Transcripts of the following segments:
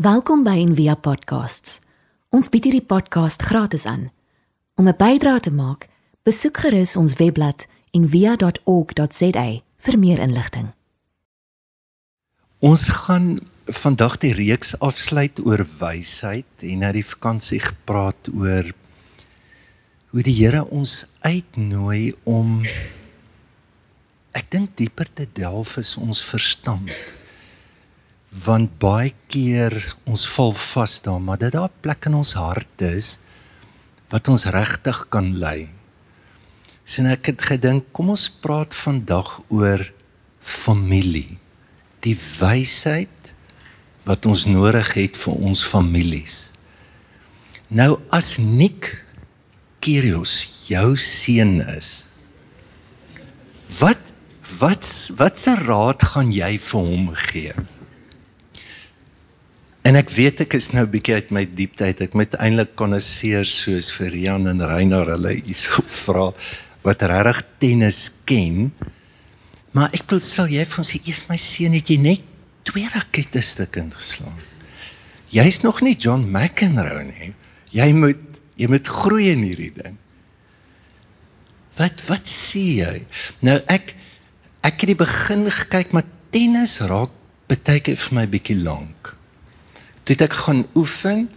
Welkom by Envia Podcasts. Ons bied hierdie podcast gratis aan. Om 'n bydrae te maak, besoek gerus ons webblad en via.org.za vir meer inligting. Ons gaan vandag die reeks afsluit oor wysheid en na die vakansie gepraat oor hoe die Here ons uitnooi om ek dink dieper te delf is ons verstand want baie keer ons val vas daar maar dit daar plek in ons harte is wat ons regtig kan lei. Sien ek het gedink kom ons praat vandag oor familie. Die wysheid wat ons nodig het vir ons families. Nou as Nik Kyrios jou seun is. Wat wat wat se raad gaan jy vir hom gee? En ek weet ek is nou bietjie uit my diepte. Ek moet eintlik konnesseer soos vir Jan en Reinar hulle iets vra wat regtig tennis ken. Maar ek wil sê jy van sê eers my seun het jy net twee rakette stuk ingeslaan. Jy's nog nie John McEnroe nie. Jy moet jy moet groei in hierdie ding. Wat wat sê jy? Nou ek ek het die begin gekyk maar tennis raak baie keer vir my bietjie lank toe ek gaan oefen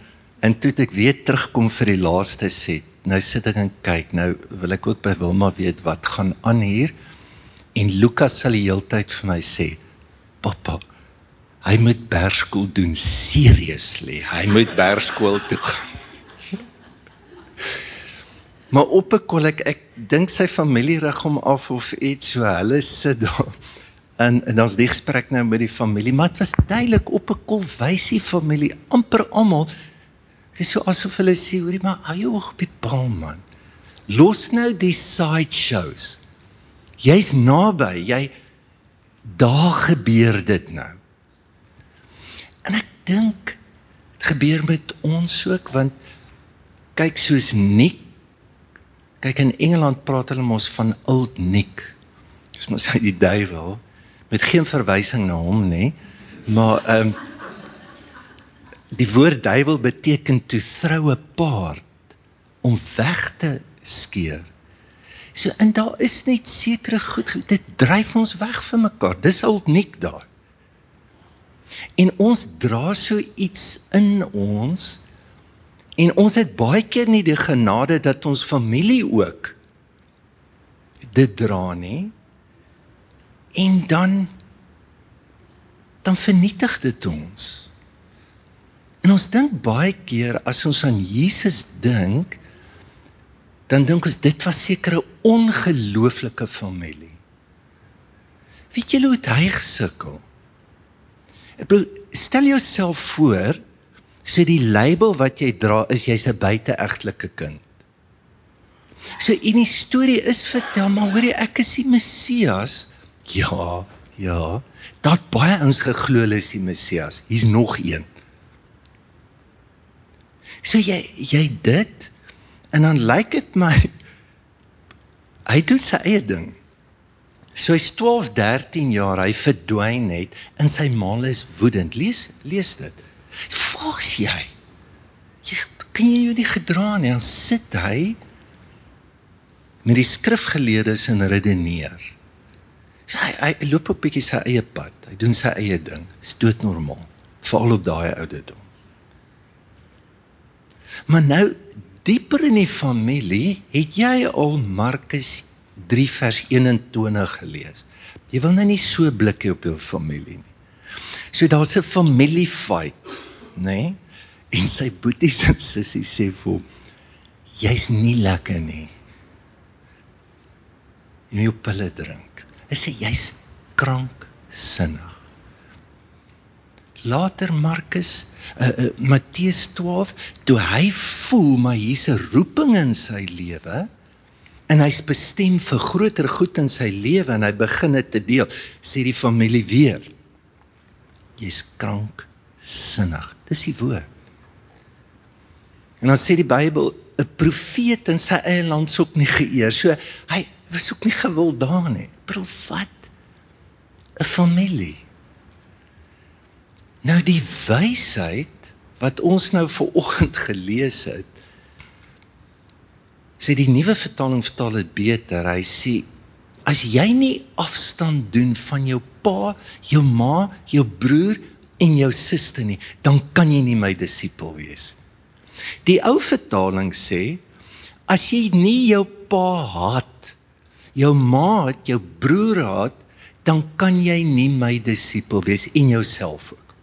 en toe ek weer terugkom vir die laaste set. Nou sit ek en kyk. Nou wil ek ook by Wilma weet wat gaan aan hier. En Lukas sal die hele tyd vir my sê: "Pappa, hy moet bergskool doen seriously. Hy moet bergskool toe gaan." maar op 'n kol ek ek dink sy familie rig hom af of iets so hulle sit daar en en dan's die gesprek nou met die familie, maar dit was duidelik op 'n kolwysie familie, amper almal. Dit is so asof hulle sê, hoorie maar, hou jou oog op die bal man. Los nou die side shows. Jy's naby, jy daar gebeur dit nou. En ek dink dit gebeur met ons ook want kyk soos Nick kyk in Engeland praat hulle mos van old Nick. Dis mos hy die duiwel met geen verwysing na hom nê. Maar ehm um, die woord duiwel beteken to throw a part om weg te skeer. So en daar is net sekere goed dit dryf ons weg van mekaar. Dis al nik daar. En ons dra so iets in ons en ons het baie keer nie die genade dat ons familie ook dit dra nie en dan dan vernietig dit ons. En ons dink baie keer as ons aan Jesus dink, dan dink ons dit was seker 'n ongelooflike familie. Weet julle hoe hy gesukkel? Ek bedoel, stel jouself voor, so die label wat jy dra is jy's 'n buiteegtelike kind. So in die storie is vertel maar hoorie ek is die Messias. Ja, ja. Dat baie ons geglo is die Messias. Hier's nog een. So jy jy dit en dan lyk dit my hy doen sy eie ding. So hy's 12, 13 jaar, hy verdwyn net en sy ma is woedend. Lees lees dit. Volgens jy. Jy kan jy nie gedra nie. Dan sit hy met die skrifgeleerdes en redeneer. So hy hy loop op bietjie sy eie pad. Hy doen sy eie ding. Dis doodnormaal, veral op daai ouderdom. Maar nou dieper in die familie, het jy al Markus 3 vers 21 gelees. Jy wil nou nie so blikkie op jou familie nie. So daar's 'n familie fight, nê? Nee? En sy boeties en sissies sê vir hom: "Jy's nie lekker nie. Jy moet pille drink." Hy sê jy's kranksinnig. Later Markus uh, uh, Matteus 12 toe hy voel maar hier's 'n roeping in sy lewe en hy's bestem vir groter goed in sy lewe en hy begin dit te deel sê die familie weer jy's kranksinnig dis die woord. En dan sê die Bybel 'n profeet in sy eie land sou nie geëer. So hy was ook nie gewil daar nie profat 'n familie. Nou die wysheid wat ons nou ver oggend gelees het, sê die nuwe vertaling vertaal dit beter. Hy sê as jy nie afstand doen van jou pa, jou ma, jou broer en jou suster nie, dan kan jy nie my disipel wees nie. Die ou vertaling sê as jy nie jou pa haat, jou ma het, jou broer haat, dan kan jy nie my disipel wees en jouself ook.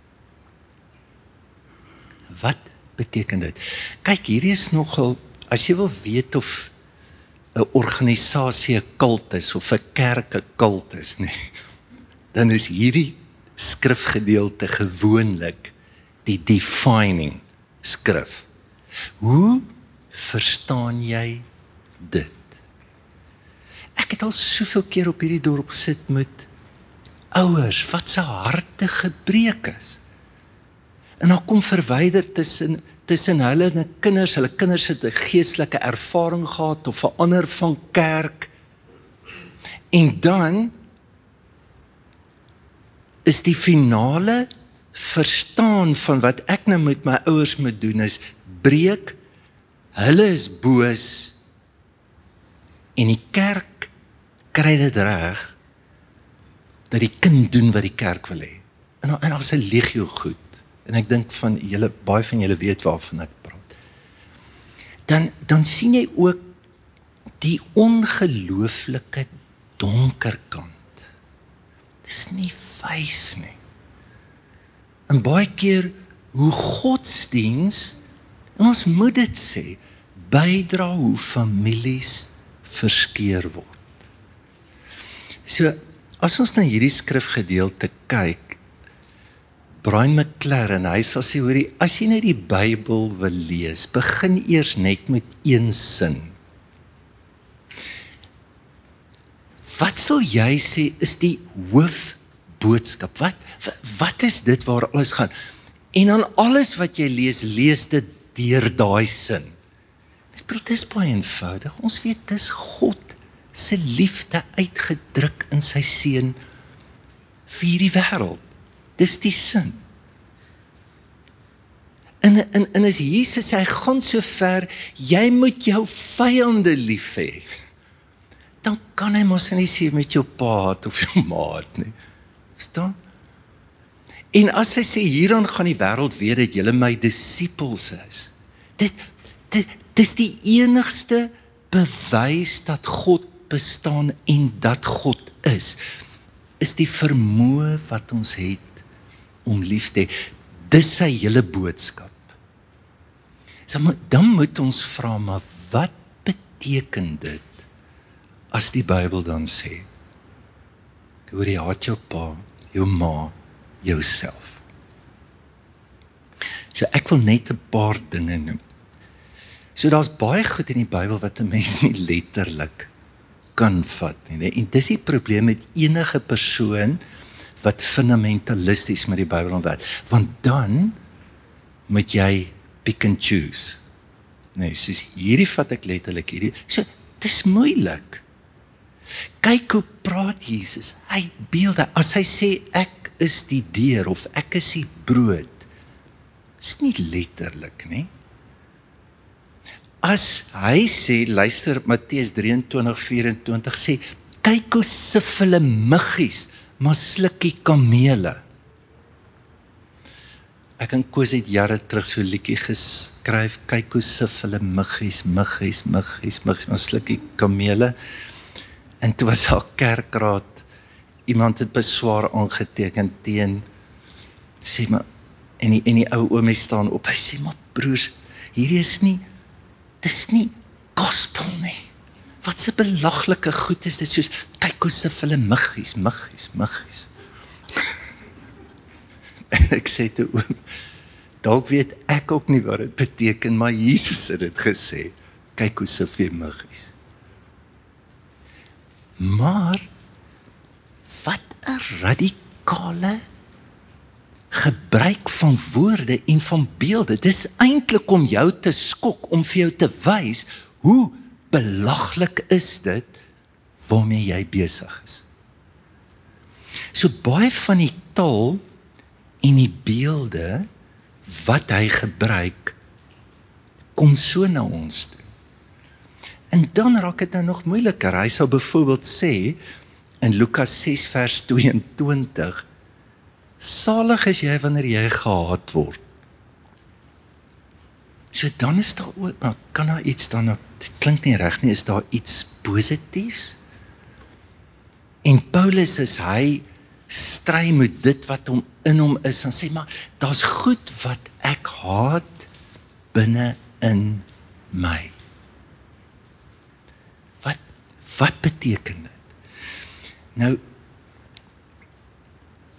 Wat beteken dit? Kyk, hierdie is nogal as jy wil weet of 'n organisasie 'n kult is of 'n kerk 'n kult is, nê. Dan is hierdie skrifgedeelte gewoonlik die defining skrif. Hoe verstaan jy dit? Ek het al soveel keer op hierdie dorp sit met ouers wat se harte gebreek is. En dan kom verwyder tussen tussen hulle en hulle kinders, hulle kinders het 'n geestelike ervaring gehad of verander van kerk. En dan is die finale verstaan van wat ek nou met my ouers moet doen is breek hulle is boos en die kerk kry dit reg dat die kind doen wat die kerk wil hê. En en daar's 'n legio goed. En ek dink van julle baie van julle weet waarvan ek praat. Dan dan sien jy ook die ongelooflike donker kant. Dis nie wys nie. En baie keer hoe godsdiens en ons moet dit sê bydra hoe families verskeur word. So As ons na hierdie skrifgedeelte kyk, Brian McLaren, hy sal sê hoorie, as jy net die Bybel wil lees, begin eers net met een sin. Wat sal jy sê is die hoofboodskap? Wat wat is dit waar alles gaan? En dan alles wat jy lees, lees dit deur daai sin. Dit is baie eenvoudig. Ons weet dis God se liefde uitgedruk in sy seun vir die wêreld. Dis die sin. En en en as Jesus hy gaan so ver, jy moet jou vyande lief hê. Dan kan hy mos nie sê met jou pa of jou maat nie. Verstaan? En as hy sê hieraan gaan die wêreld weet dat julle my disippels is. Dit dit dis die enigste bewys dat God bestaan en dat God is is die vermoë wat ons het om lief te hê. Dis sy hele boodskap. So dan moet ons vra maar wat beteken dit as die Bybel dan sê hoor jy haat jou pa, jou ma, jouself. So ek wil net 'n paar dinge noem. So daar's baie goed in die Bybel wat 'n mens nie letterlik kan vat nie, nee. En dis die probleem met enige persoon wat fundamentalisties met die Bybel ontwerp, want dan moet jy pick and choose. Nee, sies hierdie vat ek letterlik hierdie. So dis moeilik. Kyk hoe praat Jesus. Hy beelde as hy sê ek is die deur of ek is die brood. Dis nie letterlik nie as hy sê luister Matteus 23:24 sê kyk hoe sif hulle muggies maar slukkie kamele. Ek en Koos het jare terug so liedjie geskryf kyk hoe sif hulle muggies muggies muggies muggies maar slukkie kamele. En toe was al kerkraad. Iemand het beswaar aangeteken teen sê maar en die, en die ou oomie staan op. Hy sê maar broers hierdie is nie dis nie gospel nie. Wat 'n belaglike goed is dit soos kyk hoe se hulle muggies, muggies, muggies. en ek sê te oom, dalk weet ek ook nie wat dit beteken, maar Jesus het dit gesê. Kyk hoe se vir muggies. Maar wat 'n radikale gebruik van woorde en van beelde. Dis eintlik om jou te skok, om vir jou te wys hoe belaglik is dit waarmee jy besig is. So baie van die taal en die beelde wat hy gebruik kom so na ons toe. En dan raak dit nou nog moeiliker. Hy sal byvoorbeeld sê in Lukas 6 vers 22: Salig is jy wanneer jy gehaat word. So dan is daar ook, nou, kan daar iets dan dit klink nie reg nie, is daar iets positiefs? En Paulus is hy stry met dit wat hom in hom is en sê maar daar's goed wat ek haat binne in my. Wat wat beteken dit? Nou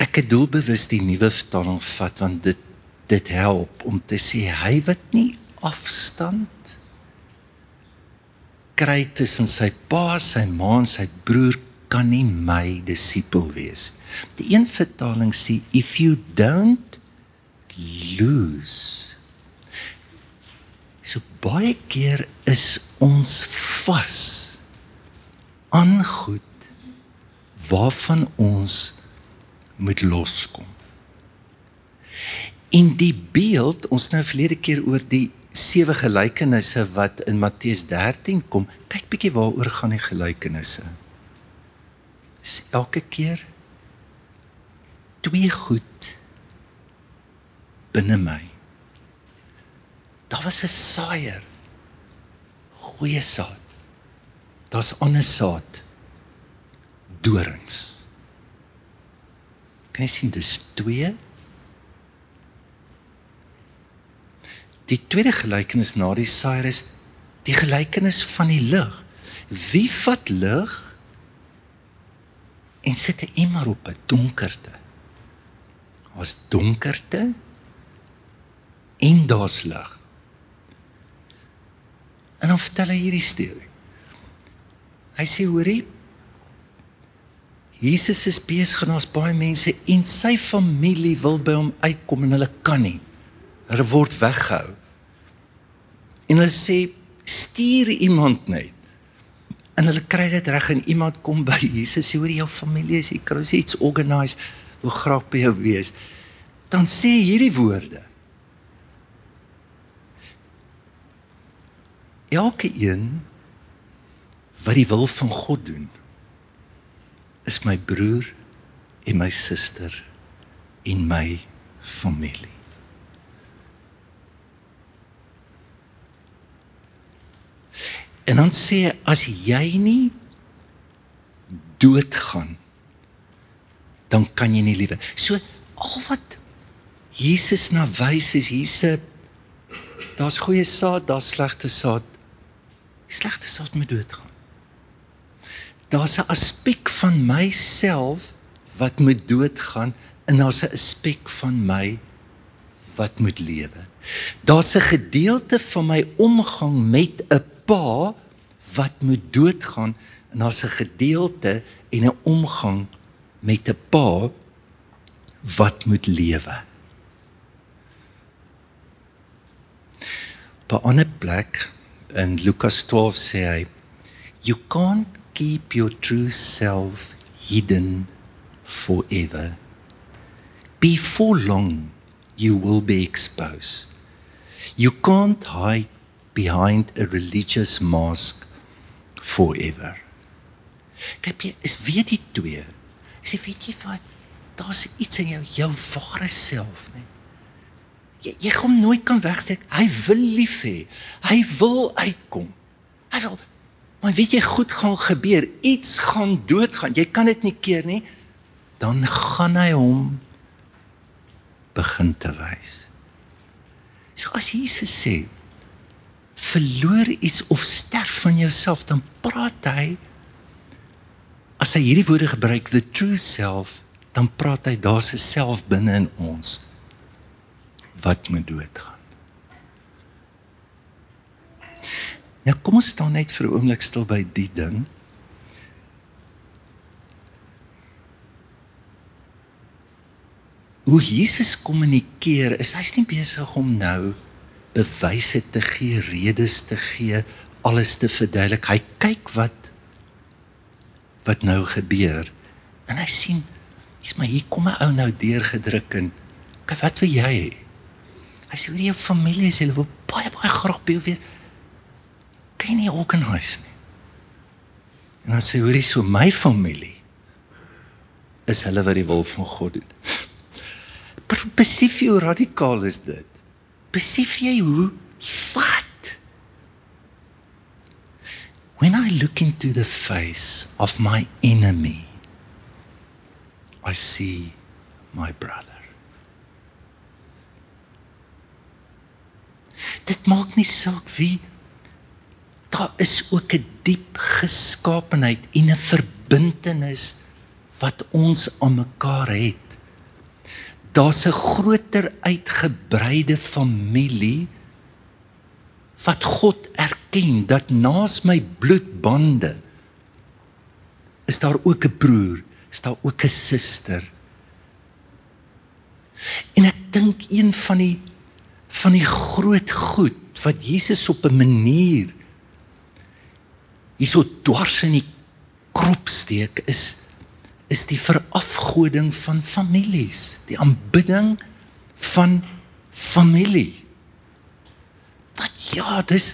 ek het doelbewus die nuwe vertaling vat want dit dit help om te sê hy wat nie afstand kry tussen sy pa, sy ma en sy broer kan nie my disipel wees. Die een vertaling sê if you don't lose. So baie keer is ons vas aan goed waarvan ons moet loskom. In die beeld, ons nou verlede keer oor die sewe gelykenisse wat in Matteus 13 kom. Kyk bietjie waaroor gaan die gelykenisse is elke keer twee goed binne my. Daar was 'n saaier. Goeie saad. Daar's ander saad. Dorings. Kan jy sien dis twee? Die tweede gelykenis na die saaier is die gelykenis van die lig. Wie vat lig? en sit 'n emmer op 'n donkerte. Daar's donkerte en daar's lig. En dan vertel hy hierdie storie. Hy sê hoorie Jesus is besig en ons baie mense en sy familie wil by hom uitkom en hulle kan nie. Hulle word weggehou. En hulle sê stuur iemand net en hulle kry dit reg en iemand kom by Jesus sê hoor jou familie is hier kry iets organise hoe by jou wees dan sê hierdie woorde elke een wat die wil van God doen is my broer en my suster en my familie En dan sê hy as jy nie doodgaan dan kan jy nie lewe. So al wat Jesus na wys is hierse daar's goeie saad, daar's slegte saad. Slegte saad moet doodgaan. Daar's 'n aspek van myself wat moet doodgaan en daar's 'n aspek van my wat moet lewe. Daar's 'n gedeelte van my omgang met 'n pa wat moet doodgaan en daar's 'n gedeelte en 'n omgang met 'n pa wat moet lewe. Op 'n ander plek in Lukas 12 sê hy you can't keep your true self hidden forever. Before long you will be exposed. You can't hide behind a religious mask forever. Kyk jy is weet die twee. Sê weet jy wat? Daar's iets in jou jou ware self, né? Jy jy kom nooit kan wegsteek. Hy wil lief hê. Hy wil uitkom. Hy wil Maar weet jy goed gaan gebeur. Iets gaan doodgaan. Jy kan dit nie keer nie. Dan gaan hy hom begin te wys. So as Jesus sê, verloor iets of sterf van jouself dan praat hy as hy hierdie woorde gebruik the true self dan praat hy daar's 'n self binne in ons wat moet doodgaan Nou kom ons staan net vir 'n oomblik stil by die ding Hoe Jesus kommunikeer is hy's nie besig om nou bewyse te gee, redes te gee, alles te verduidelik. Hy kyk wat wat nou gebeur en hy sien, dis maar hier kom 'n ou nou deurgedruk en kyk wat wil jy hê? Hy sê oor jou familie, sê hulle wil baie baie graag by jou wees. Kan nie organise nie. En dan sê hoor jy so my familie is hulle wat die wil van God doen. Besef jy hoe radikaal is dit? Besef jy hoe wat? When I look into the face of my enemy, I see my brother. Dit maak nie saak wie daar is ook 'n diep geskaapenheid en 'n verbintenis wat ons aan mekaar het. Daar's 'n groter uitgebreide familie wat God erken dat naas my bloedbande is daar ook 'n broer, is daar ook 'n suster. En ek dink een van die van die groot goed wat Jesus op 'n manier hierso dwars in die krop steek is is die verafgoding van families, die aanbidding van familie. Dat ja, dis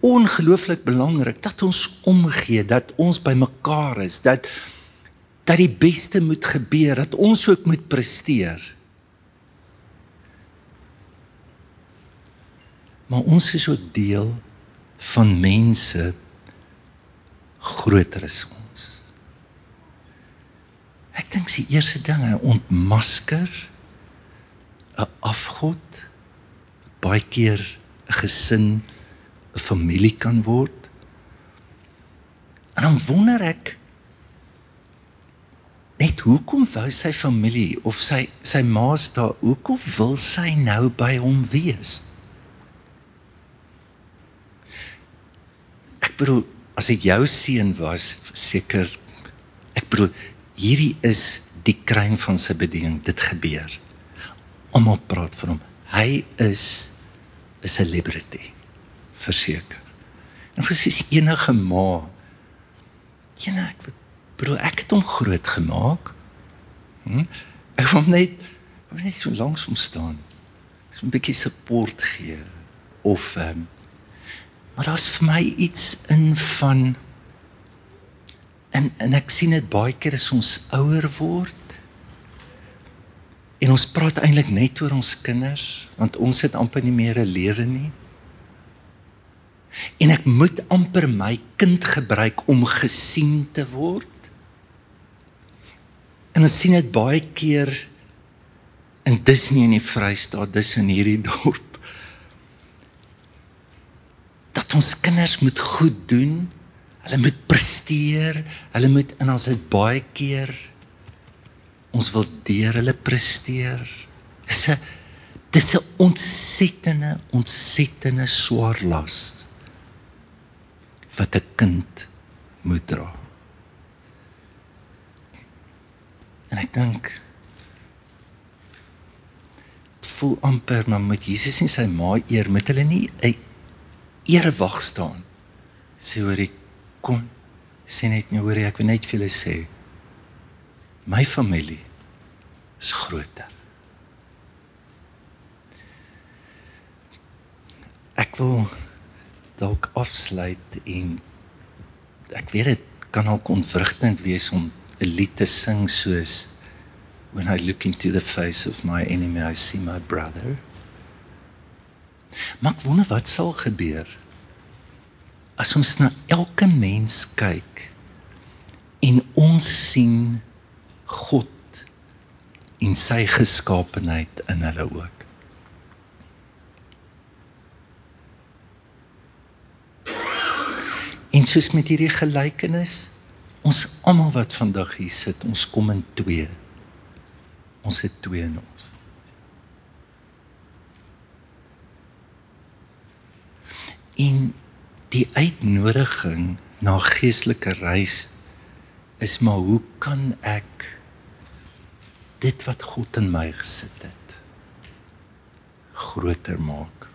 ongelooflik belangrik dat ons omgee, dat ons bymekaar is, dat dat die beste moet gebeur, dat ons ook moet presteer. Maar ons is ook deel van mense groter as ons. Ek dink die eerste ding, hy ontmasker 'n afgod wat baie keer 'n gesin, 'n familie kan word. En dan wonder ek net hoekom wou sy familie of sy sy ma's daar hoekom wil sy nou by hom wees? Ek bedoel as ek jou seun was, seker ek bedoel hierdie is die kruin van sy bediening. Dit gebeur. Almal praat van hom. Hy is 'n celebrity. Verseker. En presies enige ma. Jene, ek bedoel ek het hom groot gemaak. Hm? Ek wou net net so langs hom staan. So 'n bietjie support gee of ehm um, Maar daar's vir my iets in van en en ek sien dit baie keer as ons ouer word en ons praat eintlik net oor ons kinders want ons het amper nie meer 'n lewe nie. En ek moet amper my kind gebruik om gesien te word. En ons sien dit baie keer en dis nie in die Vrystaat, dis in hierdie dorp dat ons kinders moet goed doen. Hulle moet presteer. Hulle moet en ons het baie keer ons wil deur hulle presteer. Dis 'n dis 'n ontsettende ontsettende swaar las wat 'n kind moet dra. En ek dink voel amper maar met Jesus en sy ma eer met hulle nie 'n erewag staan. Sê hoor ek kom sê net nie hoor ek wil net vir julle sê my familie is groter. Ek wil dalk afsluit en ek weet dit kan al konvrugtend wees om 'n lied te sing soos when i look into the face of my enemy i see my brother Maar ek wonder wat sal gebeur as ons na elke mens kyk en ons sien God in sy geskaapenheid in hulle ook. En soos met hierdie gelykenis, ons almal wat vandag hier sit, ons kom in twee. Ons het twee in ons. En die uitnodiging na geestelike reis is maar hoe kan ek dit wat God in my gesit het groter maak?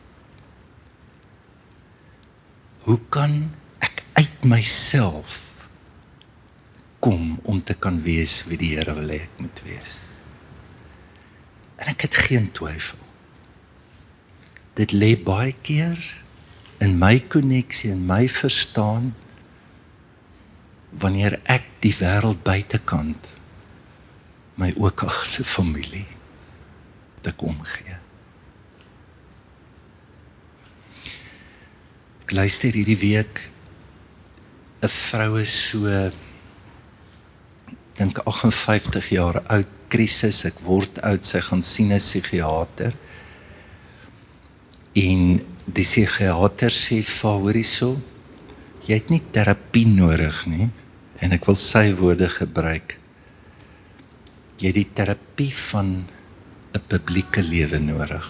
Hoe kan ek uit myself kom om te kan wees wie die Here wil hê ek moet wees? En ek het geen twyfel. dit lê baie keer in my koneksie en my verstaan wanneer ek die wêreld buitekant my ook as 'n familie te kom gee. Ek luister hierdie week 'n vrou is so dink 58 jaar oud, krisis, ek word oud, sy gaan sien 'n psigiater. En die psigiater sê vir haar hierso, jy het nie terapie nodig nie en ek wil sy woorde gebruik. Jy het die terapie van 'n publieke lewe nodig.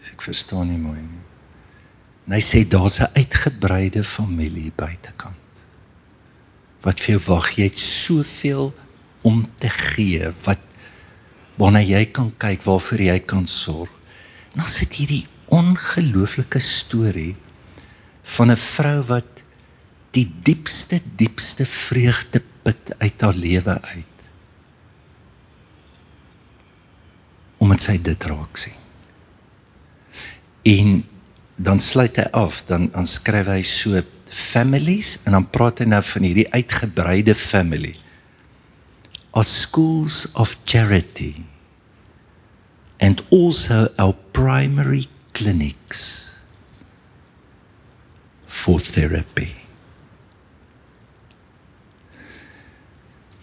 As ek verstaan nie mooi nie. En hy sê daar's 'n uitgebreide familie buitekant. Wat vir jou wag, jy het soveel om te gee wat waarna jy kan kyk, waarvoor jy kan sorg. En dan sit hierdie ongelooflike storie van 'n vrou wat die diepste diepste vreugde put uit haar lewe uit. Omdat sy dit raak sien. En dan sluit hy af, dan dan skryf hy so families en dan praat hy nou van hierdie uitgebreide family. As schools of charity and also our primary clinics for therapy.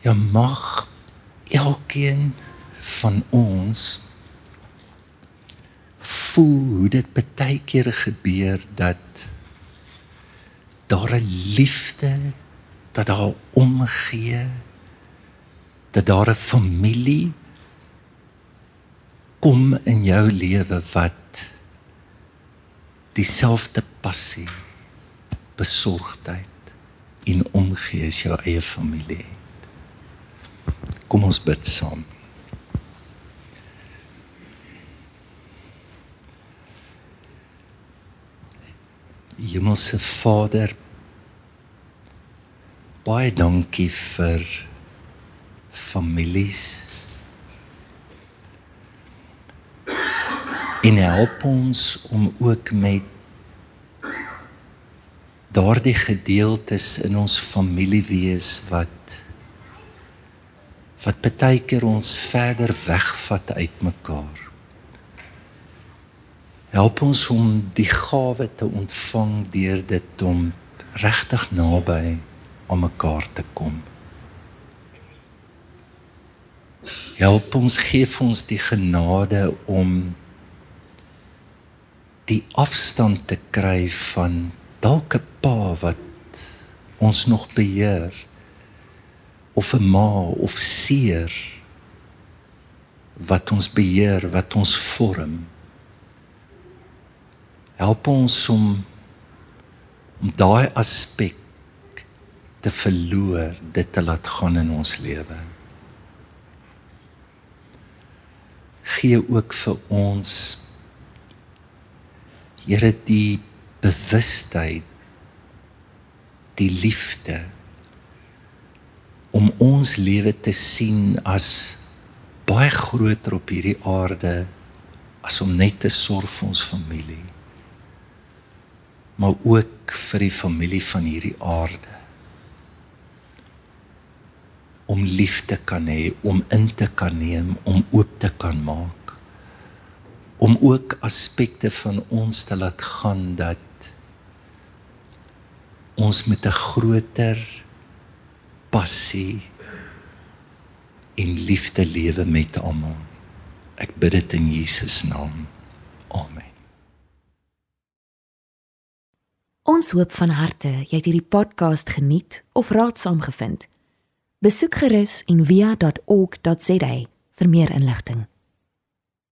Ja mag elkeen van ons voel hoe dit baie keer gebeur dat daar 'n liefde dat daar omgee dat daar 'n familie kom in jou lewe wat dieselfde passie besorgdheid en omgee as jou eie familie kom ons bid saam. Hemelse Vader baie dankie vir families en help ons om ook met daardie gedeeltes in ons familie wees wat wat baie keer ons verder wegvat uitmekaar help ons om die gawe te ontvang deur dit om regtig naby aan mekaar te kom. Help ons gee ons die genade om die afstand te kry van dalk 'n pa wat ons nog beheer of 'n ma of seer wat ons beheer, wat ons vorm help ons om om daai aspek te verloor, dit te laat gaan in ons lewe. Gee ook vir ons Here die bewustheid die liefde om ons lewe te sien as baie groter op hierdie aarde as om net te sorg vir ons familie maar ook vir die familie van hierdie aarde om liefde kan hê, om in te kan neem, om oop te kan maak. Om ook aspekte van ons te laat gaan dat ons met 'n groter passie en liefde lewe met almal. Ek bid dit in Jesus naam. Amen. Ons hoop van harte jy het hierdie podcast geniet of raadsaam gevind. Besoek gerus en via.ok.za vir meer inligting.